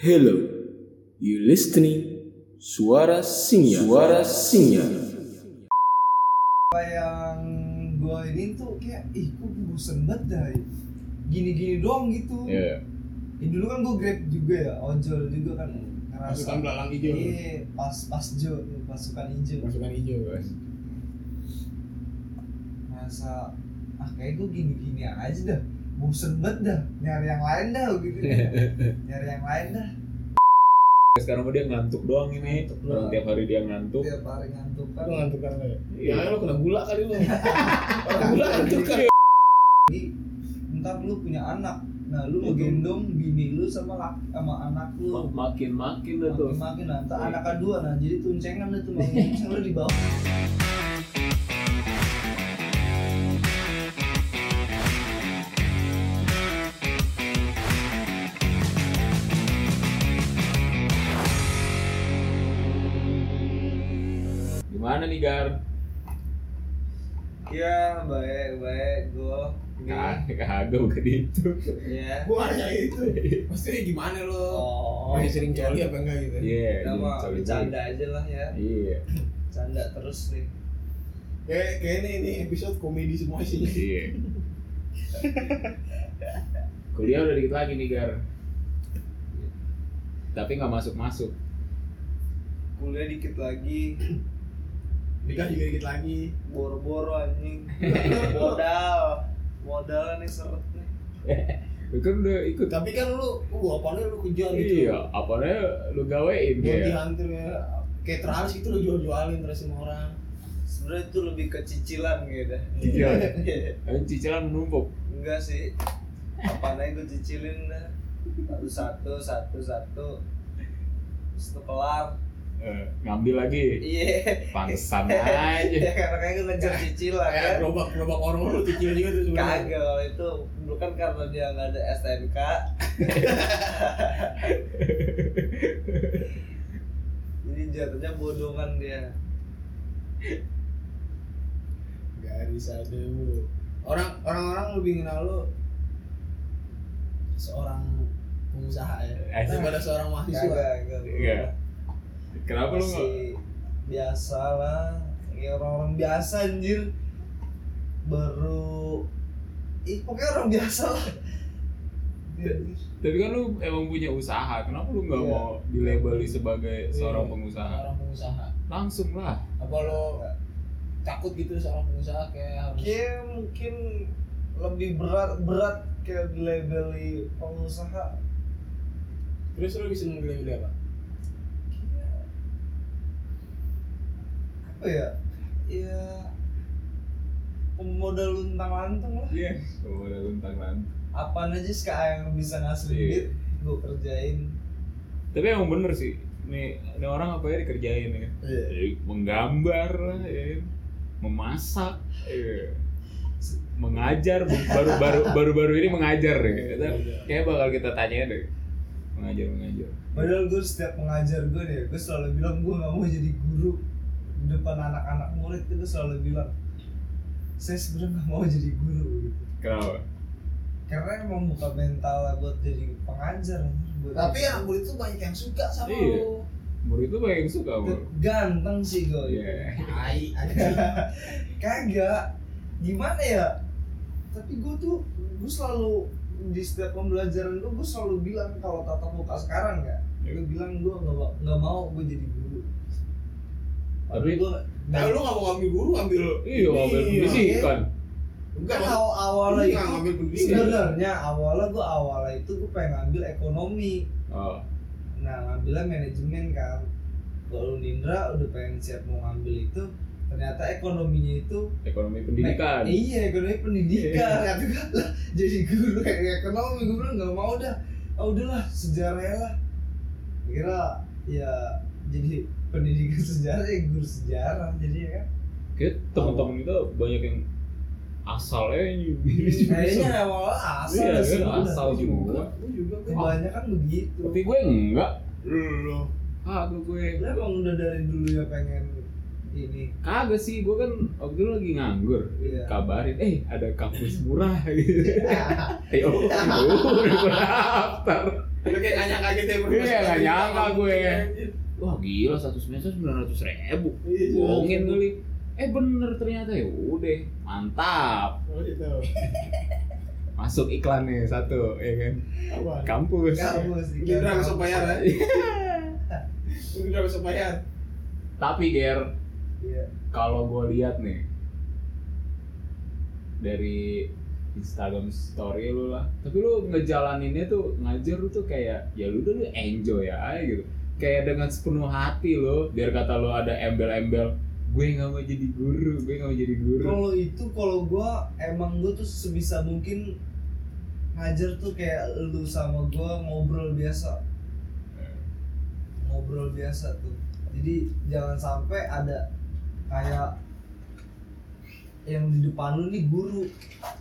Hello, you listening? Suara Singa. Suara Singa. apa yang gua ini tuh kayak ih kok bosen banget dah gini-gini doang gitu Iya. Ya, dulu kan gua grab juga ya ojol juga kan ngerasa Pasukan belalang hijau. iya pas pas jo pasukan hijau Pasukan hijau guys. ngerasa ah kayak gua gini-gini aja dah bosen banget dah nyari yang lain dah gitu nyari yang lain dah Sekarang mah dia ngantuk doang ini. Ngantuk Orang doang. tiap hari dia ngantuk. tiap hari ngantuk kan Lu ngantuk kan ya? Iya. Ya lu kena gula kali lu. Orang gula ngantuk kan. Jadi, ntar lu punya anak nah lu ngegendong bini lu sama sama anak lu Makin makin dah tuh. makin makin nah, ntar anak kedua nah jadi tuncengan lu tuh mau tunceng lu di bawah Gimana nih Gar? Iya baik baik gua Kagak kagak bukan itu. ya Gua nanya itu. Maksudnya gimana lu? oh Masih sering coli apa enggak gitu? Iya. mah coli bercanda aja lah ya. Iya. canda terus nih Kayak kayak ini ini episode komedi semua sih. Iya. Kuliah udah dikit lagi nih Gar. Tapi nggak masuk masuk. kuliah dikit lagi Nikah juga dikit lagi. boro-boro anjing modal modal nih seret nih kan udah ikut. Tapi kan lu, gua apanya lu kejar gitu. Iya. Apanya lu gawein kayak. hantir ya. Kayak terus gitu lu jual-jualin terus sama orang. sebenarnya itu lebih ke cicilan gitu Cicilan. Ayo cicilan menumpuk. enggak sih apa nih gue cicilin dah satu satu satu satu Terus itu kelar Eh, ngambil lagi. iya Pantesan aja. ya karena gue ngejar cicilan Kayak kan gerobak gerobak orang lu kecil juga tuh sebenarnya. kagak kalau itu bukan karena dia nggak ada STNK jadi jatuhnya bodongan dia Garis ada lu. Orang orang-orang lebih kenal lu seorang pengusaha ya. Asik. Daripada seorang mahasiswa. kagak kagak Iya. Kenapa lu nggak? biasa lah ya orang-orang biasa anjir baru ih pokoknya orang biasa lah Tapi kan lu emang punya usaha, kenapa lu nggak Iya. mau dilabeli sebagai seorang Iya, pengusaha? Seorang pengusaha. Langsung lah. Apa lo takut gitu seorang pengusaha kayak harus kayak mungkin lebih berat berat kayak dilabeli pengusaha Terus lo bisa memilih apa? Kayak- apa ya ya pemodal luntang lantung lah Iya. Oh, ada luntang lantung. apaan aja sih yang bisa ngasih Iya. duit gue kerjain Tapi emang bener sih. Nih, ini orang apa ya dikerjain ya? Iya. Jadi menggambar, ya. kan? memasak, ya. mengajar, baru baru baru baru ini mengajar ya. Kayak bakal kita tanya deh. Mengajar mengajar. Padahal gue setiap mengajar gue nih, gue selalu bilang gue gak mau jadi guru depan anak-anak murid itu selalu bilang saya sebenarnya gak mau jadi guru gitu. Kenapa? Karena emang bukan mental buat jadi pengajar. Buat Tapi anak murid tuh banyak yang suka sama Iya. lo. Murid itu banyak yang suka sama lu. ganteng sih gue. Iya. Tai. Kagak. Gimana ya? Tapi gue tuh gue selalu di setiap pembelajaran gue gue selalu bilang kalau tatap muka sekarang ya gue bilang gue nggak mau- nggak mau gue jadi guru Tapi- gue Nah, lu gak mau ngambil guru, ngambil Iya, ngambil Iya. pendidikan. Enggak, kan maksud- awal awalnya itu ngambil pendidikan. sebenarnya awalnya gue awalnya itu gue pengen ngambil ekonomi. Oh, nah ngambilnya manajemen kan. Kalau Nindra udah pengen siap mau ngambil itu ternyata ekonominya itu ekonomi pendidikan. Iya ekonomi pendidikan. Kata gue lah jadi guru kayak ekonomi gue bilang nggak mau dah. Ah udahlah sejarah lah. Kira ya jadi pendidikan sejarah ya guru sejarah jadi ya kan Kayak teman-teman kita banyak yang asalnya yang kayaknya awal asal Iya, sih udah. asal juga. Gue juga gue. kebanyakan begitu Tapi gue enggak. Lu. Kagak gue. Lu emang udah dari dulu ya pengen ini Kagak sih, gue kan waktu itu lagi nganggur. Iya. Kabarin, eh ada kampus murah gitu. Ayo, udah gue daftar. Lu kayak nggak nyangka gitu ya. Iya, nggak nyangka gue. Wah gila satu semester sembilan ratus ribu. Iya, Bohongin sembilan kali. Eh bener ternyata ya udah mantap. Oh gitu. Masuk iklan nih satu, ya kan? Apa? Kampus. kampus Gerindra besok bayar ya. Gerindra besok bayar. Tapi Ger, iya kalau gue lihat nih dari Instagram story lu lah tapi lu ngejalaninnya tuh ngajar lu tuh kayak ya lu udah lu enjoy aja gitu kayak dengan sepenuh hati lo. Biar kata lu ada embel-embel gue nggak mau jadi guru gue nggak mau jadi guru. Kalau itu kalau gua emang gua tuh sebisa mungkin ngajar tuh kayak lu sama gua ngobrol biasa. Ngobrol biasa tuh. Jadi jangan sampai ada kayak yang di depan lu nih guru.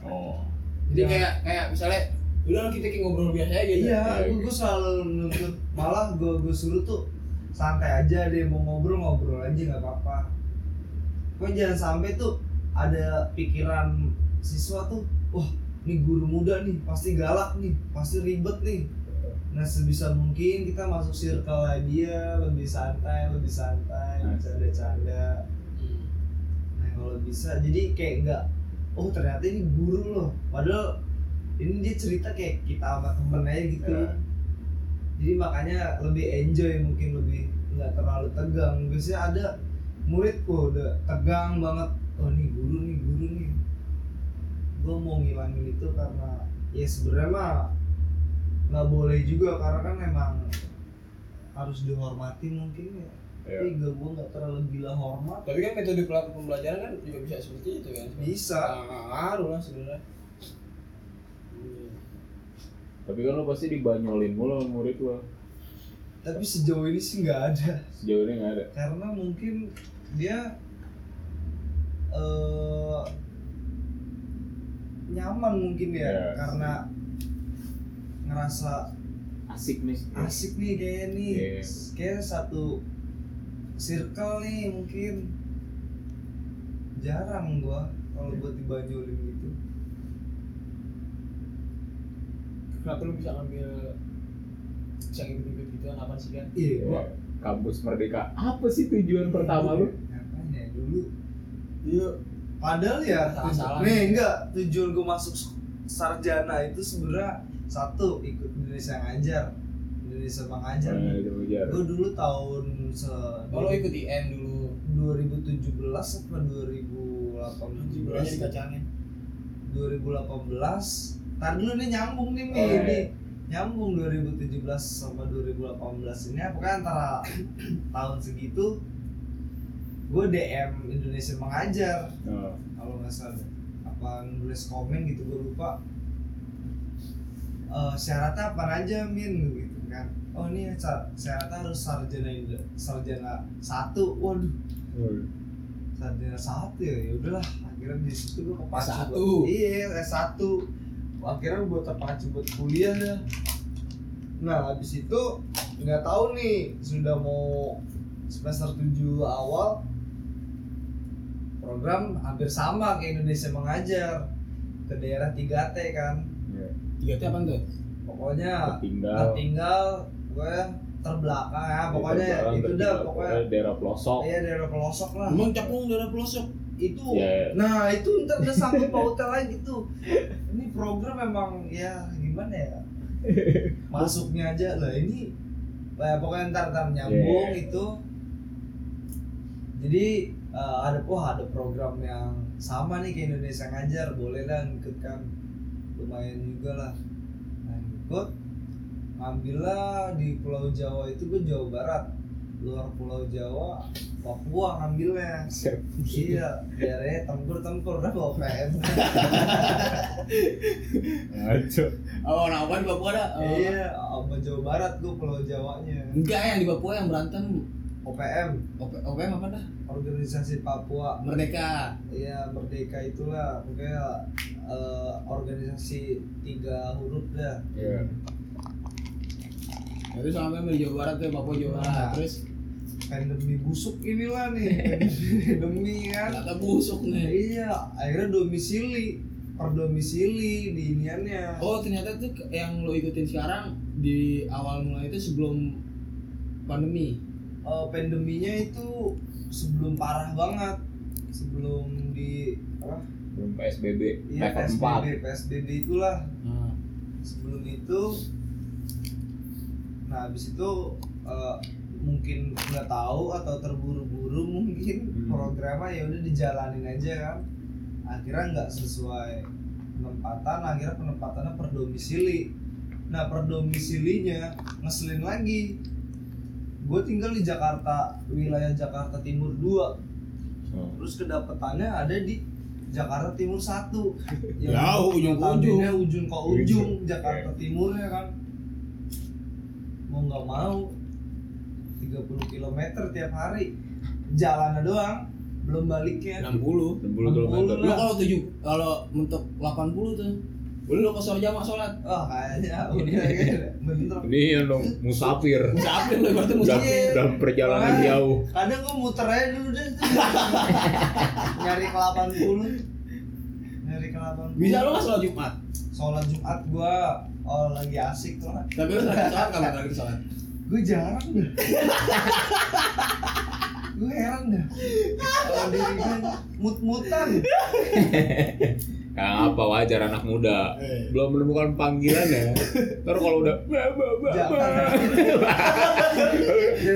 Oh. Jadi kayak kayak misalnya udah kita kayak ngobrol biasa aja gitu. iya Ya, gua, gua selalu nuntut malah gua gua suruh tuh santai aja deh mau ngobrol ngobrol aja nggak apa-apa Pokoknya jangan sampai tuh ada pikiran siswa tuh wah ini guru muda nih pasti galak nih pasti ribet nih nah sebisa mungkin kita masuk circle dia lebih santai lebih santai Nah. bercanda-canda Hmm. nah kalau bisa jadi kayak enggak oh ternyata ini guru loh padahal ini dia cerita kayak kita sama temen aja gitu Ya. jadi makanya lebih enjoy mungkin lebih nggak terlalu tegang biasanya ada murid kok udah tegang banget oh nih guru nih guru nih gue mau ngilangin itu karena ya sebenarnya mah nggak boleh juga karena kan emang harus dihormati mungkin ya Ya. tapi gue gue nggak terlalu gila hormat Tapi kan metode pelaku pembelajaran kan juga bisa seperti itu kan. Bisa. Nggak ngaruh lah sebenarnya. Tapi kan lo pasti dibanyolin mulu sama murid lo. Tapi sejauh ini sih nggak ada. Sejauh ini nggak ada? Karena mungkin dia eh nyaman mungkin ya Ya. karena ngerasa asik nih asik nih kayaknya nih. Iya. kayak satu circle nih mungkin. Jarang gua kalau buat dibanyolin gitu Kenapa lu bisa ngambil bisa ngikut-ngikut gitu kan apa sih kan? iya Ya, gua kampus merdeka apa sih tujuan pertama lu Apanya ya, dulu Iya. Padahal ya, Salah-salah. nih enggak tujuan gue masuk sarjana itu sebenarnya satu ikut Indonesia ngajar, Indonesia mengajar. Nah. Gue dulu tahun se Oh, lo ikut IM dulu. 2017 apa 2018? Bulannya dikacangin. 2018. Tar dulu nih nyambung nih Mi. Oh, iya. Nih. Nyambung 2017 sama 2018 ini. Pokoknya antara tahun segitu gue DM Indonesia mengajar. Oh. kalau nggak salah apa nulis komen gitu gue lupa. Eh syaratnya apa aja min? Gitu kan. Oh ini sa- syaratnya harus sarjana sarjana satu. Waduh. Sarjana satu ya ya udahlah. Akhirnya di situ gue kepacu S1. buat- iya S satu akhirnya gue terpacu buat kuliah ya nah habis itu nggak tahu nih sudah mau semester 7 awal program hampir sama kayak Indonesia mengajar ke daerah 3T kan Iya. Tiga T apa tuh? pokoknya Tertinggal. tinggal gue terbelakang ya pokoknya Tertinggal, itu dah tertinggal. pokoknya daerah pelosok iya daerah pelosok lah Emang capung daerah pelosok. Itu. Ya. nah itu ntar udah sampai pautel lagi tuh ini program memang ya gimana ya? Masuknya aja lah. Ini eh, pokoknya ntar ntar nyambung Yeah. itu. Jadi eh, ada wah ada program yang sama nih ke Indonesia ngajar. Boleh lah ngikut kan. Lumayan juga lah. Nah ngikut ngambil lah di Pulau Jawa itu gue Jawa Barat luar Pulau Jawa Papua ngambilnya Siap. iya daerahnya tempur tempur udah bawa PM ngaco Oh, nah apa di Papua ada? Oh. iya sama Jawa Barat gue Pulau Jawanya Enggak yang di Papua yang berantem. OPM OP, OPM apa dah? organisasi Papua Merdeka. iya merdeka itulah pokoknya eh, organisasi tiga huruf dah Iya. Itu sampai di Jawa Barat tuh, Papua Jawa Barat. Nah. Terus pandemi busuk inilah nih. Pandemi kan ternyata busuk nih. iya akhirnya domisili perdomisili di iniannya. Oh ternyata tuh yang lo ikutin sekarang di awal mulai itu sebelum pandemi. Eh, pandeminya itu sebelum parah banget. Sebelum di apa? Belum PSBB iya PSBB 4 PSBB itulah. Nah, sebelum itu nah habis itu eh, mungkin nggak tahu atau terburu-buru mungkin Hmm. programnya ya udah dijalanin aja kan. Akhirnya nggak sesuai penempatan akhirnya penempatannya per domisili. Nah per domisilinya ngeselin lagi. Gue tinggal di Jakarta wilayah Jakarta Timur 2 Oh. terus kedapetannya ada di Jakarta Timur 1 Jauh, ujung ke notabene ujung ke ujung Ujung. Jakarta Timurnya kan. Mau nggak mau 30 km tiap hari jalannya doang belum baliknya 60. 60 km 60 Lo kalau 7 kalau mentok 80 tuh. Lo ke sholat jamaah sholat. oh kayaknya udah kayaknya bener ini yang dong musafir Musafir lo berarti musafir. Iya. dalam perjalanan Makanya. jauh kadang gue muter aja dulu deh nyari ke 80 nyari ke 80 Bisa lo nggak sholat Jumat? sholat Jumat gua oh lagi asik tuh Tapi lo terakhir sholat kapan terakhir sholat? Gue jarang dah gue heran dah kalau diri gue mut-mutan. Kang apa wajar anak muda? Eh. belum menemukan panggilan ya? Ntar kalau udah ba, ba, ba, Jangan.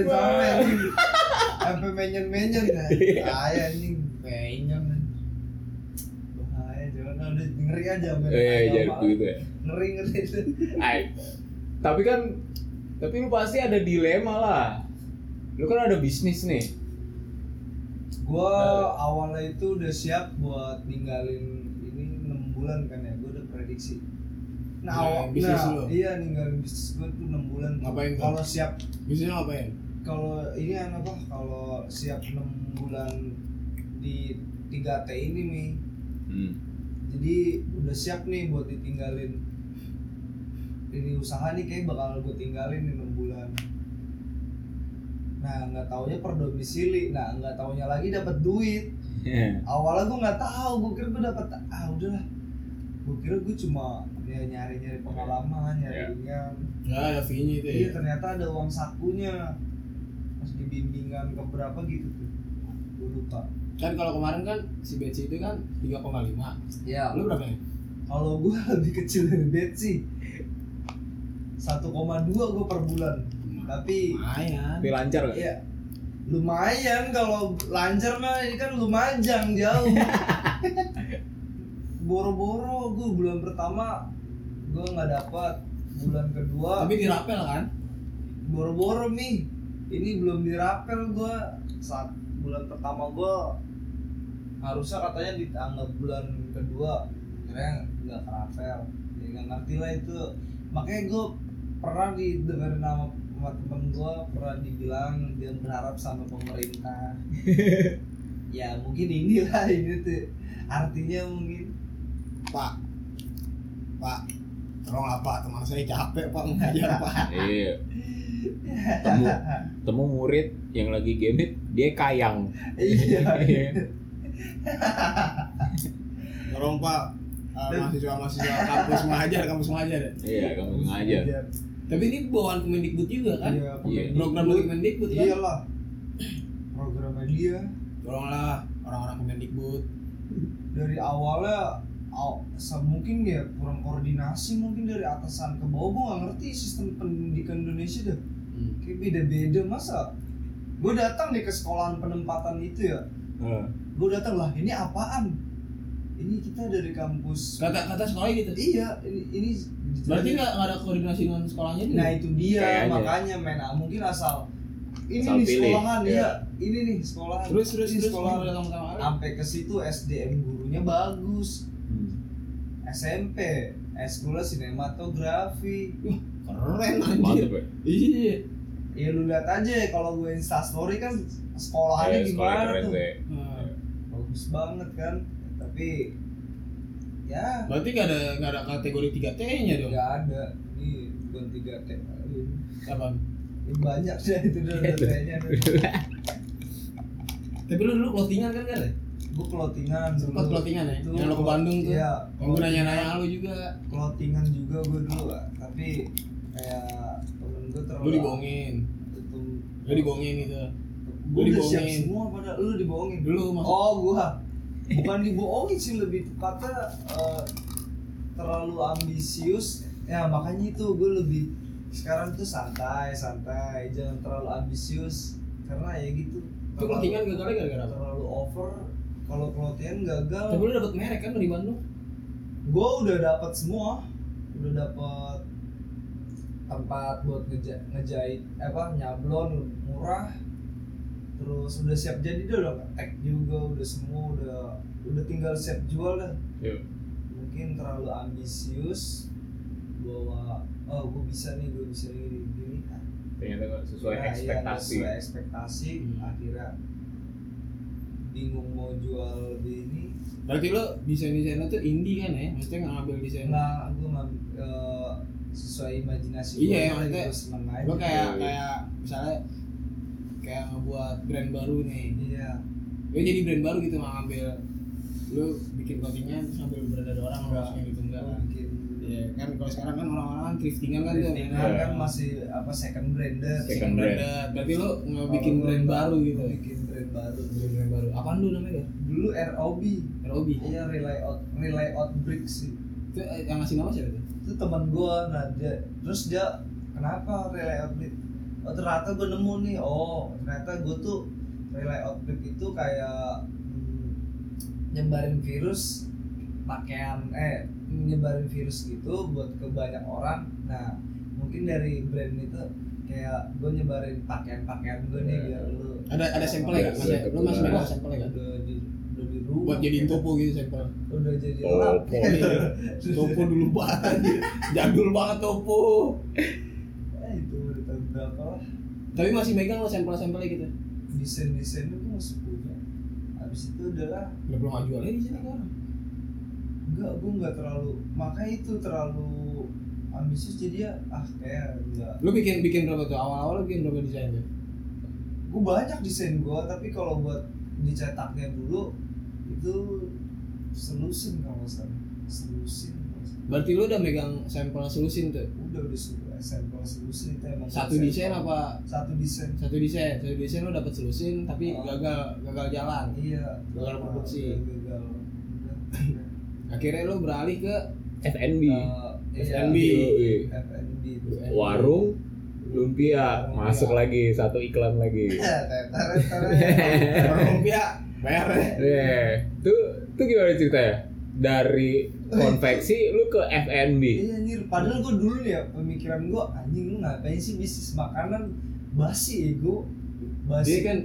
sampai anjing. Sampai menyen-menyen ya bahaya anjing. Menyen. Bahaya jangan. Udah ngeri aja men. Eh jadi begitu ya. Ngeri ngeri. Tapi kan tapi lu pasti ada dilema lah. Lu kan ada bisnis nih. Gua awalnya itu udah siap buat ninggalin ini enam bulan kan ya gua udah prediksi. Nah, Nah, awal, bisnis nah lu. iya ninggalin bisnis gua tuh enam bulan Ngapain kalau siap. Bisnisnya ngapain? kalau ini kan apa? Kalau siap enam bulan di 3 T ini nih. Hmm. jadi udah siap nih buat ditinggalin ini usaha nih kayak bakal gue tinggalin nih 6 bulan. Nah nggak taunya per domisili. Nah nggak taunya lagi dapat duit. Awalnya gue nggak tahu gue kira gue dapat ah udahlah. Gue kira gue cuma ya nyari nyari pengalaman nyari Ya. inian Nggak ada fee-nya itu iya ya. ternyata ada uang sakunya. Pas dibimbingan ke berapa gitu tuh. Gue lupa. Kan kalau kemarin kan si Betsy itu kan 3,5. ya Lu berapa nih? kalau gue lebih kecil dari Betsy 1,2 gue per bulan. Tapi Lumayan. tapi lancar gak? ya lumayan kalau lancar mah ini kan lumajang jauh. Boro-boro gue bulan pertama gue nggak dapat bulan kedua Tapi dirapel kan? boro-boro nih ini belum dirapel gue saat bulan pertama gue harusnya katanya ditanggap bulan kedua. Kira nggak kerapel. Ya nggak ngerti lah itu. Makanya gue pernah didengerin nama sama temen gue pernah dibilang dia berharap sama pemerintah ya mungkin inilah ini tuh artinya mungkin Pak. Pak. Tolong apa teman saya capek Pak mengajar Pak. iya temu temu murid yang lagi gemit dia kayang iya Tolong Pak. eh, mahasiswa-mahasiswa kampus mengajar, kampus mengajar. ya? iya kamu ngajar Tapi ini bawaan Kemendikbud juga kan? Iya, Iya. Program dari Kemendikbud kan? iyalah programnya dia Tolonglah orang-orang Kemendikbud. dari awalnya aw, se- mungkin ya kurang koordinasi mungkin dari atasan ke bawah gue gak ngerti sistem pendidikan Indonesia dah Hmm. kayak beda-beda masa gue datang nih ke sekolahan penempatan itu ya gue datang lah ini apaan ini kita dari kampus Kata kata sekolah gitu. iya ini ini Berarti nggak nggak ada koordinasi dengan sekolahnya nih? nah itu dia Kayaknya. makanya men ah, mungkin asal ini Asal nih pilih. sekolahan Iya. ya ini nih sekolahan terus terus Ini terus sekolahan datang pertama kali. sampai ke situ SDM gurunya bagus Hmm. SMP eskulnya sinematografi Keren anjir. ya Iya. ya lu lihat aja kalau gue instastory kan sekolahannya Eh, sekolah gimana keren tuh tuh ya. Nah, bagus banget kan tapi ya Berarti nggak ada nggak ada kategori 3T-nya dong. nggak ada ini bukan tiga T Apa? Ini banyak sih itu udah Itu. T-nya Tapi lu dulu clothingan kan kan? ya? gue clothingan dulu Sempat clothingan ya? Yang lo ke Bandung tuh? iya Yang gue nanya-nanya lu juga. clothingan juga gue dulu tapi kayak temen gue terlalu Lu dibohongin. itu Lu dibohongin gitu. gue dibohongin. semua pada lu dibohongin Dulu oh gua bukan dibohongin sih lebih tepatnya eh, terlalu ambisius. Ya makanya itu gue lebih sekarang tuh santai santai. Jangan terlalu ambisius. Karena ya gitu Itu clothingan gagalnya gara-gara terlalu over. Kalau clothingan gagal. Tapi lu dapet merek kan di Bandung? gue udah dapat semua. Udah dapat tempat buat ngeja ngejahit apa nyablon murah terus udah siap jadi dah udah tag juga udah semua udah udah tinggal siap jual dah Yuk. mungkin terlalu ambisius bahwa oh gue bisa nih gue bisa ini gini ternyata nggak sesuai Ya, iya, ekspektasi sesuai ekspektasi Hmm. akhirnya bingung mau jual di ini Berarti lu desain-desain lu tuh indie kan ya? Maksudnya nggak ngambil desain nah gue ngambil eh, sesuai imajinasi Iya, gua, maksudnya gua seneng aja Lu kayak Iya. kayak misalnya kayak ngebuat brand baru nih. iya Lu jadi brand baru gitu nggak ngambil lu bikin ngambil brand dari orang Enggak. maksudnya gitu enggak. Gua bikin Iya kan kalau sekarang kan orang-orang kan thriftingan kan tuh. Thriftingan Iya. kan masih apa second branded Second Second brand. branded. Berarti lu bikin brand baru gitu. bikin brand baru Bikin brand baru. Apaan dulu namanya? Dulu ROB ROB. iya relay out relay out brick sih Itu eh, yang ngasih nama siapa tuh? itu teman gua nah dia terus dia kenapa relay out brick oh ternyata gua nemu nih oh ternyata gua tuh relay out brick itu kayak hmm, nyebarin virus pakaian eh nyebarin virus gitu buat ke banyak orang nah mungkin dari brand itu kayak gue nyebarin pakaian-pakaian gue nih Ya. biar lu Ada ada sampelnya Iya, kan? Masih, iya, lu masih megang sampelnya kan? udah di udah di rumah Buat jadiin topo gitu sampel. udah jadi Topo. Iya. Topo dulu banget. Jadul banget topo. eh, itu udah tahun berapa lah Tapi masih megang lo sampel-sampelnya gitu. desain desain itu masih punya habis itu udahlah Udah belum jualnya di sini kan? enggak gue nggak terlalu makanya itu terlalu ambisius jadi ya ah kayak enggak Lu bikin bikin berapa tuh? Awal-awal lu bikin berapa desain tuh? gue banyak desain gue tapi kalau buat dicetaknya dulu itu selusin kalau salah selusin. Berarti lu udah megang sampel selusin tuh? udah udah sampel selusin itu emang Satu desain apa? satu desain Satu desain, satu desain lu dapet selusin tapi Oh. gagal gagal jalan. iya Gagal produksi. Udah gagal. Akhirnya lu beralih ke FNB iya, FNB. FNB warung lumpia masuk lagi satu iklan lagi ya. Eh, tuh tuh gimana ceritanya dari konveksi lu ke FNB Iya anjir, padahal gue dulu ya pemikiran gue anjing lu ngapain sih bisnis makanan basi ego basi Dia kan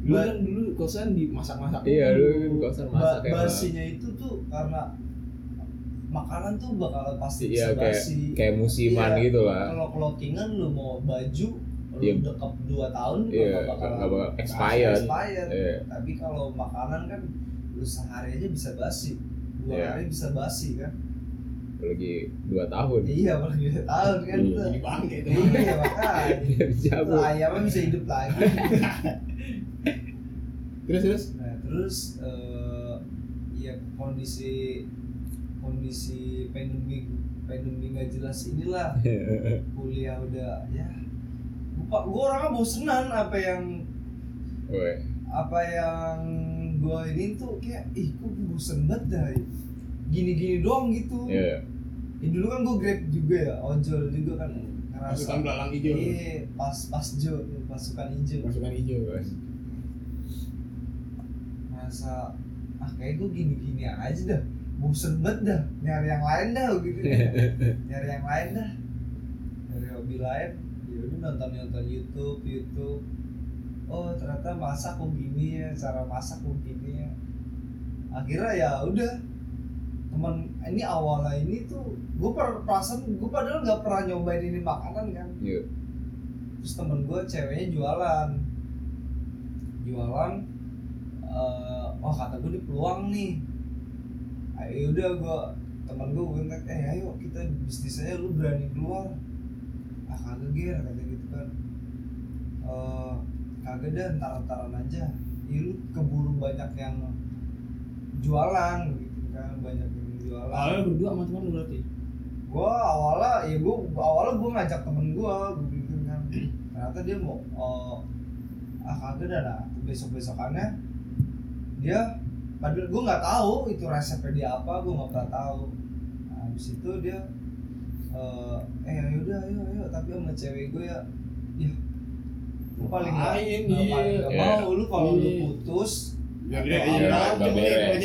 lu Ba- kan dulu kosan di masak-masak iya dulu. lu kosan ba- masak ya basinya itu tuh karena makanan tuh bakal pasti iya bisa kayak basi kayak musiman Iya. gitu lah kalau clothingan lu mau baju lu Iya. dekap 2 tahun nggak bakal bakal expired. expired. Iya. tapi kalau makanan kan lu sehari aja bisa basi dua Iya. hari bisa basi kan lagi dua tahun iya apalagi dua tahun kan Iya. Jadi bangke itu. iya makanya Dia dicabut Itu ayamnya bisa hidup lagi Terus terus nah terus eh, ya kondisi kondisi pandemi pandemi nggak jelas inilah kuliah udah ya gua, gua orangnya bosenan apa yang Woi. apa yang gua ini tuh kayak ih kok bosen banget dah. Gini-gini doang gitu. Iya. ya, dulu kan gua grab juga ya ojol juga kan ngerasa. Pasukan belalang hijau. iya pas pas jo pasukan hijau. Pasukan hijau. ngerasa ah kayak gue gini-gini aja dah. Bosen banget dah. Nyari yang lain dah gitu. Nyari yang lain dah. Nyari hobi lain ya udah nonton nonton YouTube YouTube oh ternyata masak kok gini ya cara masak kok gini ya. Akhirnya ya udah teman ini awalnya ini tuh gue per perasaan gue padahal nggak pernah nyobain ini makanan kan. Iya. terus temen gue ceweknya jualan. Jualan eh oh kata gue di peluang nih. Ayo udah gue temen gue gue eh ayo kita bisnis aja lu berani keluar. Ah kagak ger kata gitu kan. Eh kagak dah ntar ntaran aja. Ya lu keburu banyak yang jualan gitu kan banyak yang jualan. Awalnya berdua sama teman lu berarti? Gua awalnya ya gua awalnya gua ngajak temen gua gua bikin kan ternyata dia mau oh, ah kagak dah nah besok besokannya dia padahal gua nggak tahu itu resepnya dia apa gua nggak pernah tahu. Nah, habis itu dia eh eh yaudah ayo ayo tapi sama cewek gue ya ya paling nggak iya. mau. Lu kalau lu Iya. putus ya Iya, Nggak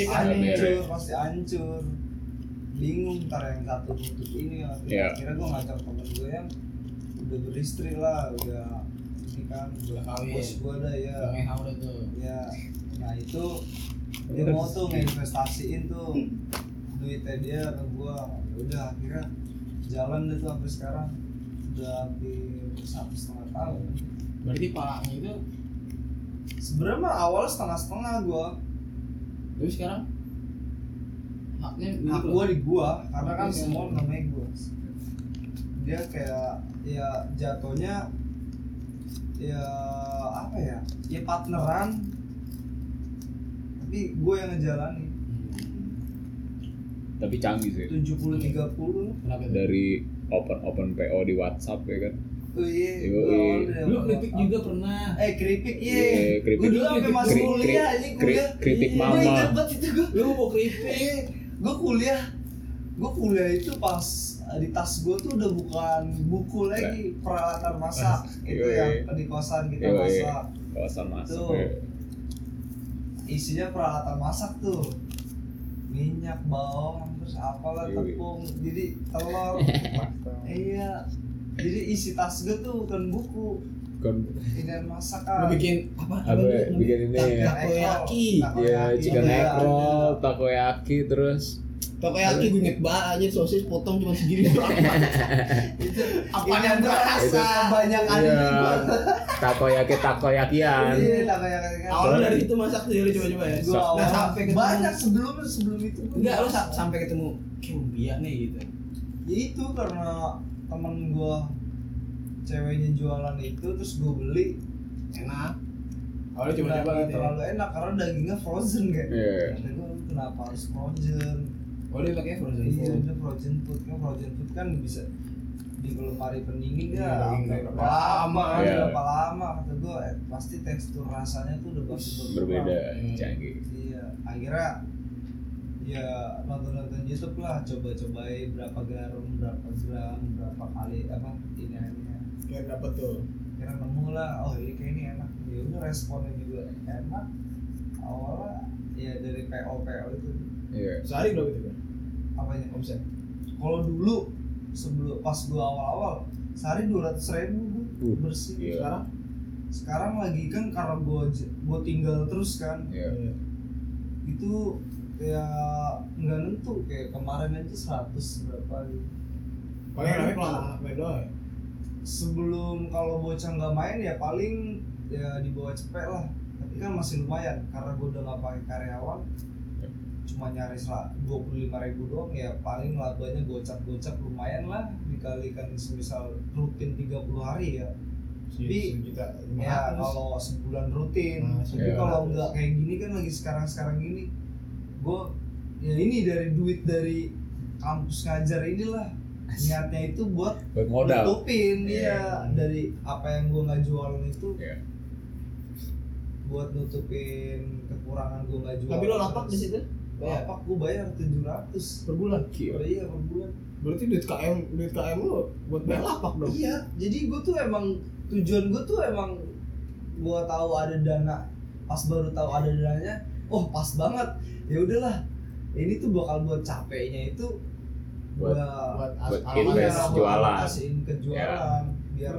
kan hancur pasti hancur. Bingung ntar yang satu nutup ini akhirnya gue ngajak temen gue yang udah beristri lah udah ini kan udah Kawin. bos gue dah ya. Udah tuh. Ya nah itu dia mau tuh ngeinvestasiin tuh duitnya dia ke gue udah akhirnya jalan deh tuh sampai sekarang. Udah hampir satu setengah tahun berarti palanya itu sebenarnya mah awalnya setengah setengah gue tapi sekarang haknya hak lu. gua di gua karena kan Oke. semua namanya gua dia kayak ya jatuhnya ya apa ya ya partneran tapi gua yang ngejalanin Tapi canggih sih. 70 30 kenapa tuh Dari open open PO di WhatsApp ya kan. Oh iya lu kritik juga pernah eh keripik iya Iya, keripik. gua dulu sampai Keripik. masuk Kri- kuliah ini kri- kuliah keripik Gua mama. ingat banget itu gua lu mau keripik Eh, gue kuliah gue kuliah itu pas eh, di tas gue tuh udah bukan buku lagi peralatan masak itu Yoi. yang di kosan kita masak Kawasan masuk. Tuh. ya. isinya peralatan masak tuh minyak bawang terus apalah tepung jadi telur iya jadi isi tas gue tuh bukan buku. Kan inian lu masakan bikin apa? Apa? Ya? Bikin ini. ya? takoyaki. Ya chicken Iya, egg roll, ada. takoyaki terus. Takoyaki gue inget banget aja sosis potong cuma segini doang. Itu Apa ini yang berasa? Itu- kebanyakan Iya. takoyaki takoyakian. iya takoyaki. Awalnya dari itu masak tuh ya coba-coba ya? Gua Sa- awal. Sampai ketemu- banyak sebelum sebelum itu. Enggak sa- sampai ketemu kayak nih gitu. Ya itu karena temen gua ceweknya jualan itu terus gua beli enak awalnya nggak coba-coba nggak gitu ya. terlalu enak karena dagingnya frozen kan Iya. kata gua "Lu kenapa harus frozen oh dia pakai frozen iya food frozen food kan frozen food kan bisa di lemari pendingin Iya, ya berapa lama, lama iya. berapa lama kata gua eh, pasti tekstur rasanya tuh udah. Berbeda, Hmm. canggih. iya akhirnya ya nonton nonton YouTube lah. Coba cobain berapa garam berapa gram berapa kali apa ini ini kayak dapet tuh? Kira nemu lah. Oh ini kayak ini enak. Ya udah responnya juga enak. Awalnya ya dari PO PO itu. Iya. sehari berapa itu kan apanya? Omset. Kalau dulu sebelum pas gua awal-awal sehari dua ratus ribu Uh, bersih. iya. sekarang sekarang lagi kan karena gua gua tinggal terus kan. Iya. itu ya nggak nentu kayak kemarin aja 100 berapa gitu. Paling rame kalau anak main doang ya? sebelum kalau bocah nggak main ya paling ya di bawah cepet lah. Tapi kan masih lumayan karena gue udah nggak pakai karyawan. Cuma nyaris lah dua puluh lima ribu doang ya paling labanya gocap gocap lumayan lah dikalikan semisal rutin 30 hari ya. Tapi, ya kalau sebulan rutin. Nah, tapi iya. kalau nggak kayak gini kan lagi sekarang sekarang gini gue ya ini dari duit dari kampus ngajar inilah niatnya itu buat modal. nutupin Iya. dia dari apa yang gue nggak jualan itu Iya. buat nutupin kekurangan gue nggak jualan tapi lo lapak di situ bayar lapak gue bayar 700 per bulan Gila. per iya per bulan berarti duit KM duit KM lo buat bayar lapak dong iya jadi gue tuh emang tujuan gue tuh emang gue tahu ada dana pas baru tahu ada dananya oh pas banget ya udahlah ini tuh bakal buat capeknya itu Buat- buat Buat invest Iya, jualan. kasihin ke jualan biar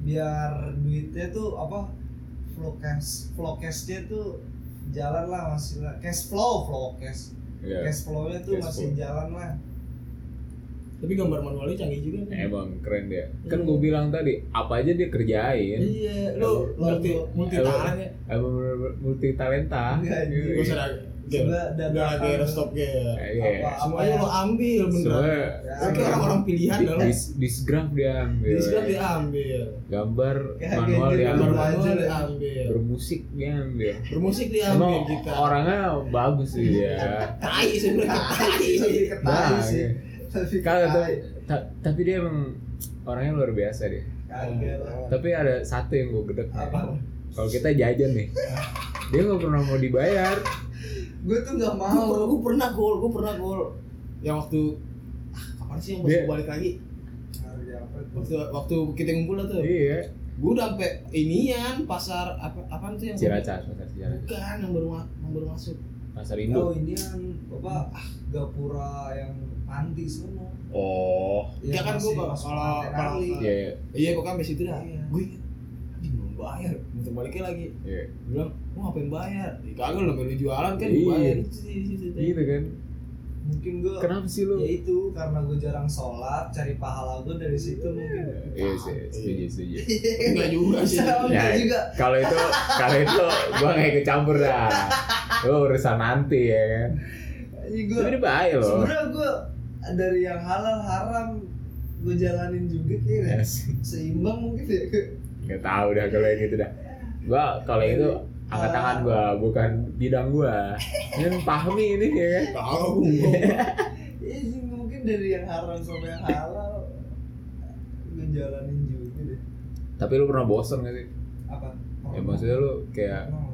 biar duitnya tuh apa flow cash flow cashnya tuh jalan lah masih lah cash flow flow cash Iya. cash flownya tuh Cash masih flow. jalan lah tapi gambar manualnya canggih juga nih Emang keren dia. Kan Iya. gue bilang tadi, apa aja dia kerjain. iya lo Lo- multi multi talent ya Emang multi talenta. Iya. Gak dadakan. lagi stop ya Iya. Apa- semuanya lo ambil beneran Oke orang-orang pilihan di, di, disgraf dia ambil. Discord diambil Gambar Kayak manual gadget dia gambar ambil. manual ya. diambil Bermusik dia ambil. bermusik diambil Emang kita orangnya bagus sih dia. tai sebenarnya tai sih. Kalau tai. tapi, ta- tapi dia emang orangnya luar biasa dia. Kagak lah. Tapi ada satu yang gue gedek. Apa? Kalau kita jajan nih, dia nggak pernah mau dibayar. Gue tuh nggak pernah mau. gue pernah gol gue pernah gol yang waktu ah, kapan sih yang pas balik lagi apa waktu waktu kita ngumpul lah tuh Iya. gue udah sampai inian pasar apa apaan tuh yang Ciracas, pasar Ciracas. bukan yang baru yang baru masuk Pasar Oh Indo. ini yang apa ah, gapura yang panti semua. Oh. ya kan gue kalau kalau Iya, iya pokoknya sampai situ dah Iya. gue ingat anjing belum bayar muter baliknya lagi iya. Gua bilang lu ngapain bayar ya, kagak lu lu jualan kan Iya. gue bayar itu Gitu kan. Mungkin gue Kenapa sih lu? ya itu karena gue jarang sholat cari pahala gue dari situ mungkin. Iya sih, setuju, setuju. enggak juga sih Ya, juga. kalau itu kalau itu gua nggak ikut campur dah. Lu urusan nanti ya kan. Ini gue Tapi dia baik loh. sebenarnya gue dari yang halal haram gue jalanin juga kira Yes. seimbang mungkin ya Nggak tahu dah kalau yang itu dah. Gua kalau itu angkat tangan gua bukan bidang gua. Ini pahmi ini ya kan. tahu Iya sih mungkin dari yang haram sampai yang halal gue jalanin juga deh Tapi lu pernah bosen gak sih? apa Ya maksudnya lu kayak Oh.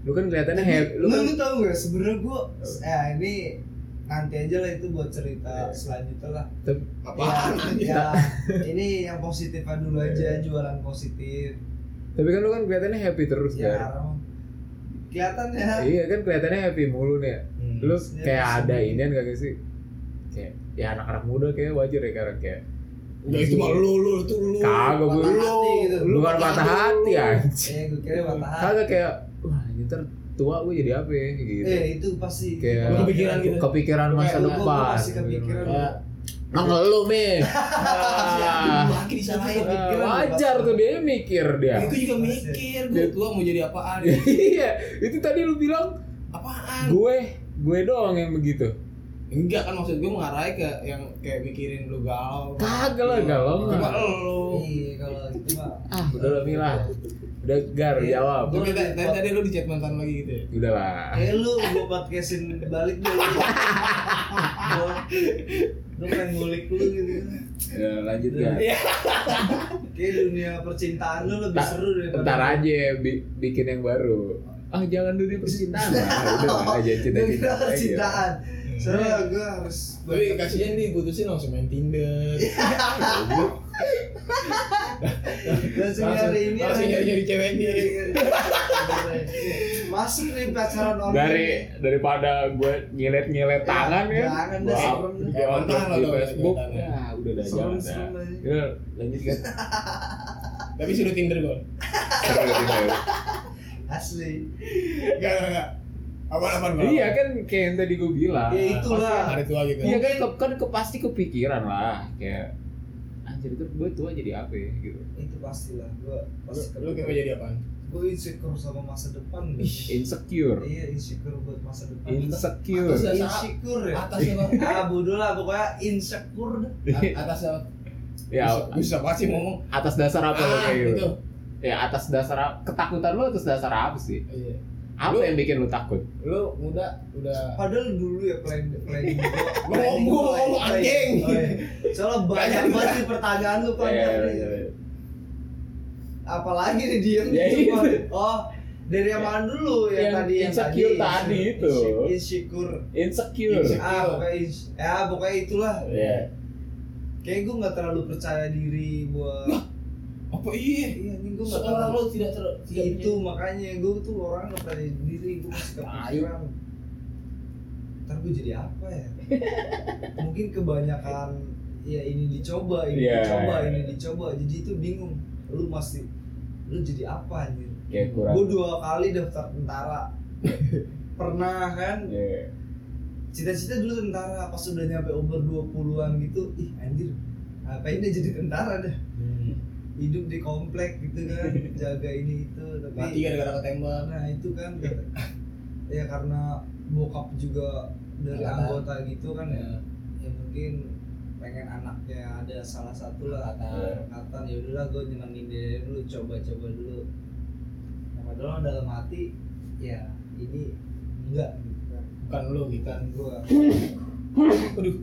lu kan kelihatannya happy, lu lu, kan lu tau gak sebenarnya gue eh ini nanti aja lah itu buat cerita Iya. selanjutnya lah Tapi- apaan ya, ini yang positifnya dulu aja jualan positif tapi kan lu kan kelihatannya happy terus ya kan. kelihatan ya Iya kan kelihatannya happy mulu nih. Hmm. Lu Iya, kayak ada inian kagak sih? Kayak ya anak-anak muda kayak wajar ya karena kayak Enggak itu mah lu lu itu lu Kagak gue lu, hati gitu. lu bukan patah hati anjing. eh gue kira patah hati Kagak kayak wah ntar tua gue jadi apa ya gitu. eh itu pasti Kayak kepikiran gitu? kepikiran masa lu, depan. kepikiran. Nah lu nih. Ah, lagi disalahin wajar tuh dia mikir dia. Gue juga mikir gue tua mau jadi apaan Iya, itu tadi lu bilang apaan gue gue doang yang begitu. enggak kan maksud gue mengarahnya ke yang kayak mikirin lu galau Kagak lah galau Cuma lu iya kalau itu mah Ah, udah lah Mila. Udah gar Iya. jawab. Tapi tadi tadi tadi lu di chat mantan lagi gitu ya Udah lah. Eh lu gue podcastin balik dulu. Gua Lu pengen ngulik lu gitu. Ya, lanjut ya. Kayak dunia percintaan lu lebih Ta- seru daripada Ntar aja bi- bikin yang baru. Ah jangan dunia percintaan lah. Udah aja Dunia cinta-cinta aja. percintaan. Soalnya gue harus tapi kasihan nih putusin langsung main Tinder langsung nyari ini langsung nyari nyari cewek dia Masuk nih pacaran online. Dari daripada gue nyilet-nyilet tangan ya. Jangan deh, serem. mantan lah di Facebook. Ya, udah dah Serem, jangan. Udah lanjut kan. tapi sudah Tinder gue udah. Asli. enggak enggak apaan apaan gua? Iya kan kayak yang tadi gue bilang. Ya itulah. hari tua gitu Iya kan ke- kan ke, pasti kepikiran lah kayak anjir itu gue tua jadi apa ya gitu. Itu pastilah. Gue lu, pasti lu kayak mau jadi apaan Gue insecure sama masa depan. gua. Insecure. Iya insecure buat masa depan. Insecure. Atas- Insecure ya. atasnya bang ah bodoh lah pokoknya insecure dah. atasnya Ya bisa, sih ngomong atas dasar apa lo ah kayak gitu? gitu Ya atas dasar apa- ketakutan lo atas dasar apa sih? iya Apa Lu- yang bikin lo takut? lu muda udah Padahal dulu ya plan planning gua. Lu ngomong, gua ngomong, planning. anjing. Oh, iya. Soalnya banyak banget pertanyaan lu ya. Apalagi nih diem Ya, cuma. iya. Oh, dari yang mana dulu yang, Yang tadi yang insecure tadi, tadi itu. Insecure. Insecure. Ah, pokoknya ya pokoknya itulah. Ya. Kayak gue nggak terlalu percaya diri buat apa? Iya. Iya, ini gue nggak terlalu lu tidak ter tidak itu makanya gue tuh orang nggak percaya diri gue masih kepikiran ntar gue jadi apa ya? Mungkin kebanyakan ya ini dicoba ini Iya. dicoba ini dicoba. Jadi itu bingung lu masih lu jadi apa anjir Kayak kurang. gue dua kali daftar tentara. Pernah kan? Ya. cita-cita dulu tentara pas udah nyampe umur 20-an gitu ih anjir ngapain dia jadi tentara dah. Hidup di komplek gitu kan jaga ini itu tapi mati gara-gara ketembak nah itu kan kata- ya karena bokap juga dari Angkatan. anggota gitu kan ya. Ya. ya mungkin pengen anaknya ada salah satu lah angkatan. ya udahlah gue nyenengin dia dulu coba-coba dulu. Nah, padahal dalam hati ya ini enggak gitu kan. Bukan lu gitu bukan gue aduh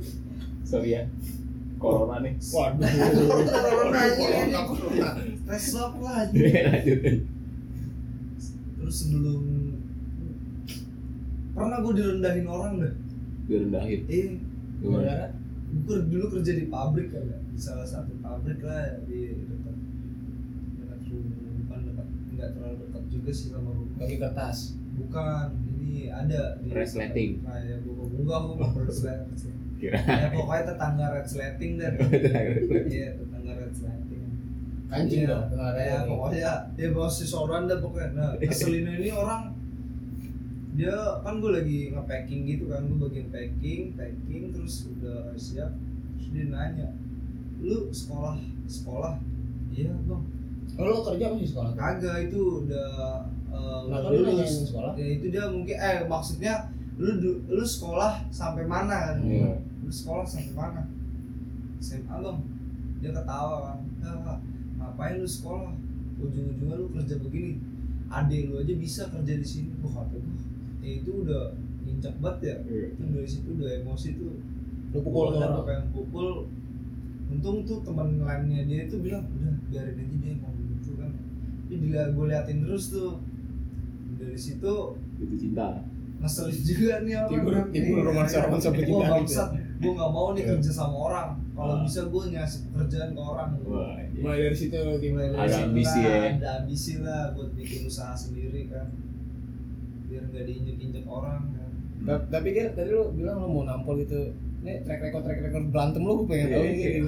sorry ya corona nih. Waduh. Corona, corona corona tes swab lah terus sebelum pernah gue direndahin orang dah. Direndahin? Eh gimana? Gue dulu kerja di pabrik kan ya di salah satu pabrik lah di dekat dekat rumah bukan dekat nggak terlalu dekat juga sih sama rumah. Bagi kertas? Bukan ini ada di Resleting. kayak gue enggak gue mau resleting kira ya pokoknya tetangga resleting dan iya tetangga resleting kancing Iya, dong tengah ya pokoknya dia bawa si soran dah pokoknya. Nah keselinnya ini orang dia kan gue lagi nge-packing gitu kan gue bagian packing packing terus udah siap terus dia nanya lu sekolah sekolah? Iya bang. Oh lu kerja masih sekolah? Kagak itu udah uh, Nah, udah lulus. sekolah. ya itu dia mungkin eh maksudnya lu lu sekolah sampai mana kan? Iya. Lu sekolah sampai mana SMA bang. Dia ketawa kan "Ah, ngapain lu sekolah? Ujung-ujungnya lu kerja begini. Adek lu aja bisa kerja di sini. Wah kata ya itu udah injak banget ya. Iya. itu dari situ udah emosi tuh. Lu pukul tuh Gua orang pengen pukul? Untung tuh teman lainnya dia itu bilang udah biarin aja dia mau gitu kan. Tapi dia gue liatin terus tuh. Dari situ itu cinta. Ngeselin juga nih orang Timbul- kan. timbul percintaan gitu bangsat gue nggak mau nih Iya. kerja sama orang. Kalau Ah. bisa gue ngasih pekerjaan ke orang. Wah iya. mulai dari situ Mulai dari Ada ambisi lah, ya. ada ambisi lah buat bikin usaha sendiri kan. Biar nggak diinjek-injek orang kan. Ta- tapi kan tadi lu bilang lu mau nampol gitu. Ini track record track record berantem lu gue pengen tahu gitu.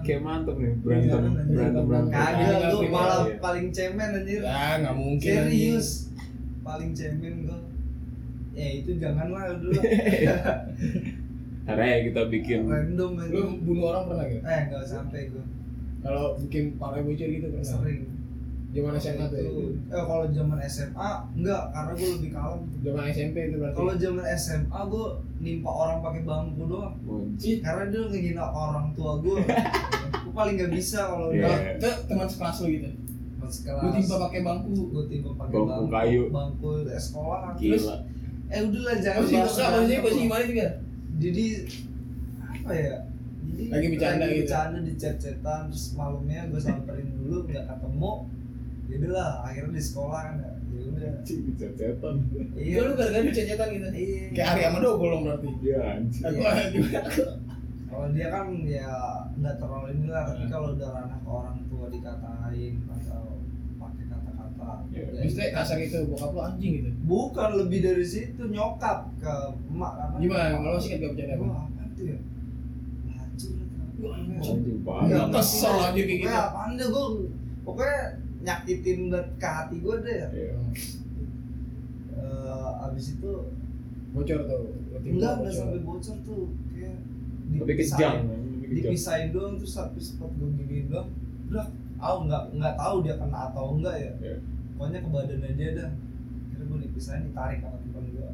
kayak mantep nih berantem berantem berantem. Kagak Kagak, lu malah Iya. paling cemen anjir. Ya nggak mungkin serius. Paling cemen gue ya itu janganlah dulu karena ya kita bikin. Random lu bunuh orang pernah gak eh nggak sampai gue kalau bikin pala bocor gitu pernah? Sering. Zaman SMA tuh ya? Itu- eh kalau zaman SMA enggak karena gue lebih kalem. Zaman SMP itu berarti? Kalau zaman SMA gue nimpa orang pakai bangku doang. Wajib. karena dia ngehina orang tua gue gue paling nggak bisa kalau Iya. udah itu teman sekelas lu gitu? Pas kelas lu timpa pakai bangku. Gue timpa pakai Bangku bangku. kayu. bangku sekolah. Gila. Eh udahlah jangan berantem posisi lah. gimana juga jadi apa ya? Jadi Lagi bercanda lagi gitu. bercanda di chat-chatan terus malamnya gue samperin dulu nggak ketemu ya lah akhirnya di sekolah kan ya Ya udah. Cetan iya Iya. Lu gara-gara cecetan gitu. Iya. Kayak Ari Amado golong berarti. Ya anjir aku Iya. kalau dia kan ya nggak terlalu inilah tapi kalau udah ranah orang tua dikatain atau Iya. Ya Maksudnya kasar itu bokap lu anjing gitu. Bukan lebih dari situ nyokap ke emak karena gimana? Kalau sih gak bercanda apa? Wah, apa tuh ya? Anjing Enggak, banget kesel aja kayak gitu. Apaan deh gue Pokoknya nyakitin ke hati gue deh. Ya Iya. Eh, Abis itu bocor tuh Enggak, enggak bocor. sampai bocor tuh Kayak lebih kejam. Dipisahin doang terus habis spot gue gini doang. Udah, aku nggak nggak tahu dia kena atau enggak ya. Iya. Pokoknya ke badannya dia dah. Akhirnya gue dipisahin ditarik sama temen gue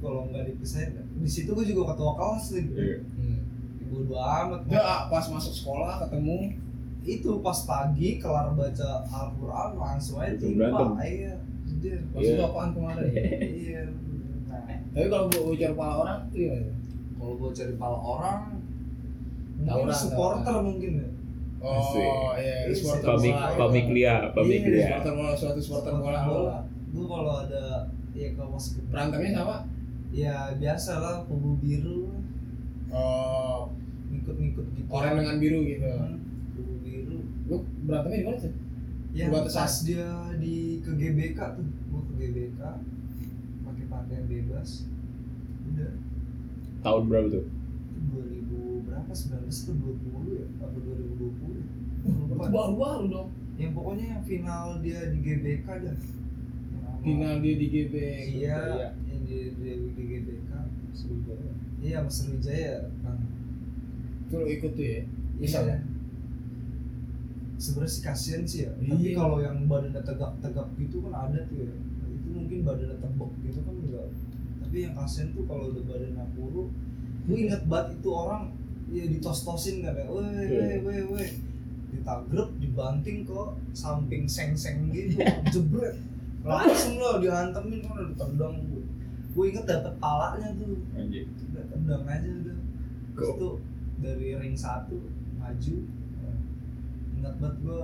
kalau nggak dipisahin di situ gue juga ketua kelas nih Iya. Hmm. bodo amat. Ah, pas masuk sekolah ketemu. Itu pas pagi kelar baca Al-Quran langsung aja timpa iya Iya. lu apaan kemarin? Iya nah, tapi kalau bu- bocor pala orang tuh ya kalau gue cari pala orang mungkin supporter mungkin ya. Oh iya Iya, supporter pamik bola. pamik lia pamik Iya, lia. supporter bola suatu supporter bola. Bola. Gue kalau ada ya kalau masuk berantemnya sama ya biasa lah kubu biru. Oh. Ngikut-ngikut gitu. Orang dengan biru gitu. Hmm, kubu biru. Lu berantemnya di mana sih? Perbatasan. pas dia di ke GBK tuh. Gue ke GBK pakai pakaian bebas. Udah. Tahun berapa tuh? 2000 berapa? 19 atau 20 ya? Apa 2020 ya? Lupa baru baru dong. Yang pokoknya yang final dia di GBK dah. Sama- final dia di GB iya yang di, di, di GBK. Iya Mas Sriwijaya kan itu lu ikut tuh ya? Iya. Bisa. sebenarnya sih kasihan sih ya. Tapi Iya. kalau yang badannya tegak-tegak gitu kan ada tuh ya. Itu mungkin badannya tebok gitu kan enggak. Tapi yang kasian tuh kalau udah badan kurus gue inget banget itu orang ya ditos-tosin kan ya. Weh weh weh weh ditagrep dibanting ke samping seng-seng gitu jebret langsung lo dihantemin kan udah ditendang gue gue inget dapet palanya tuh Anjing. udah tendang aja udah terus Kok? tuh dari ring satu maju ingat banget gue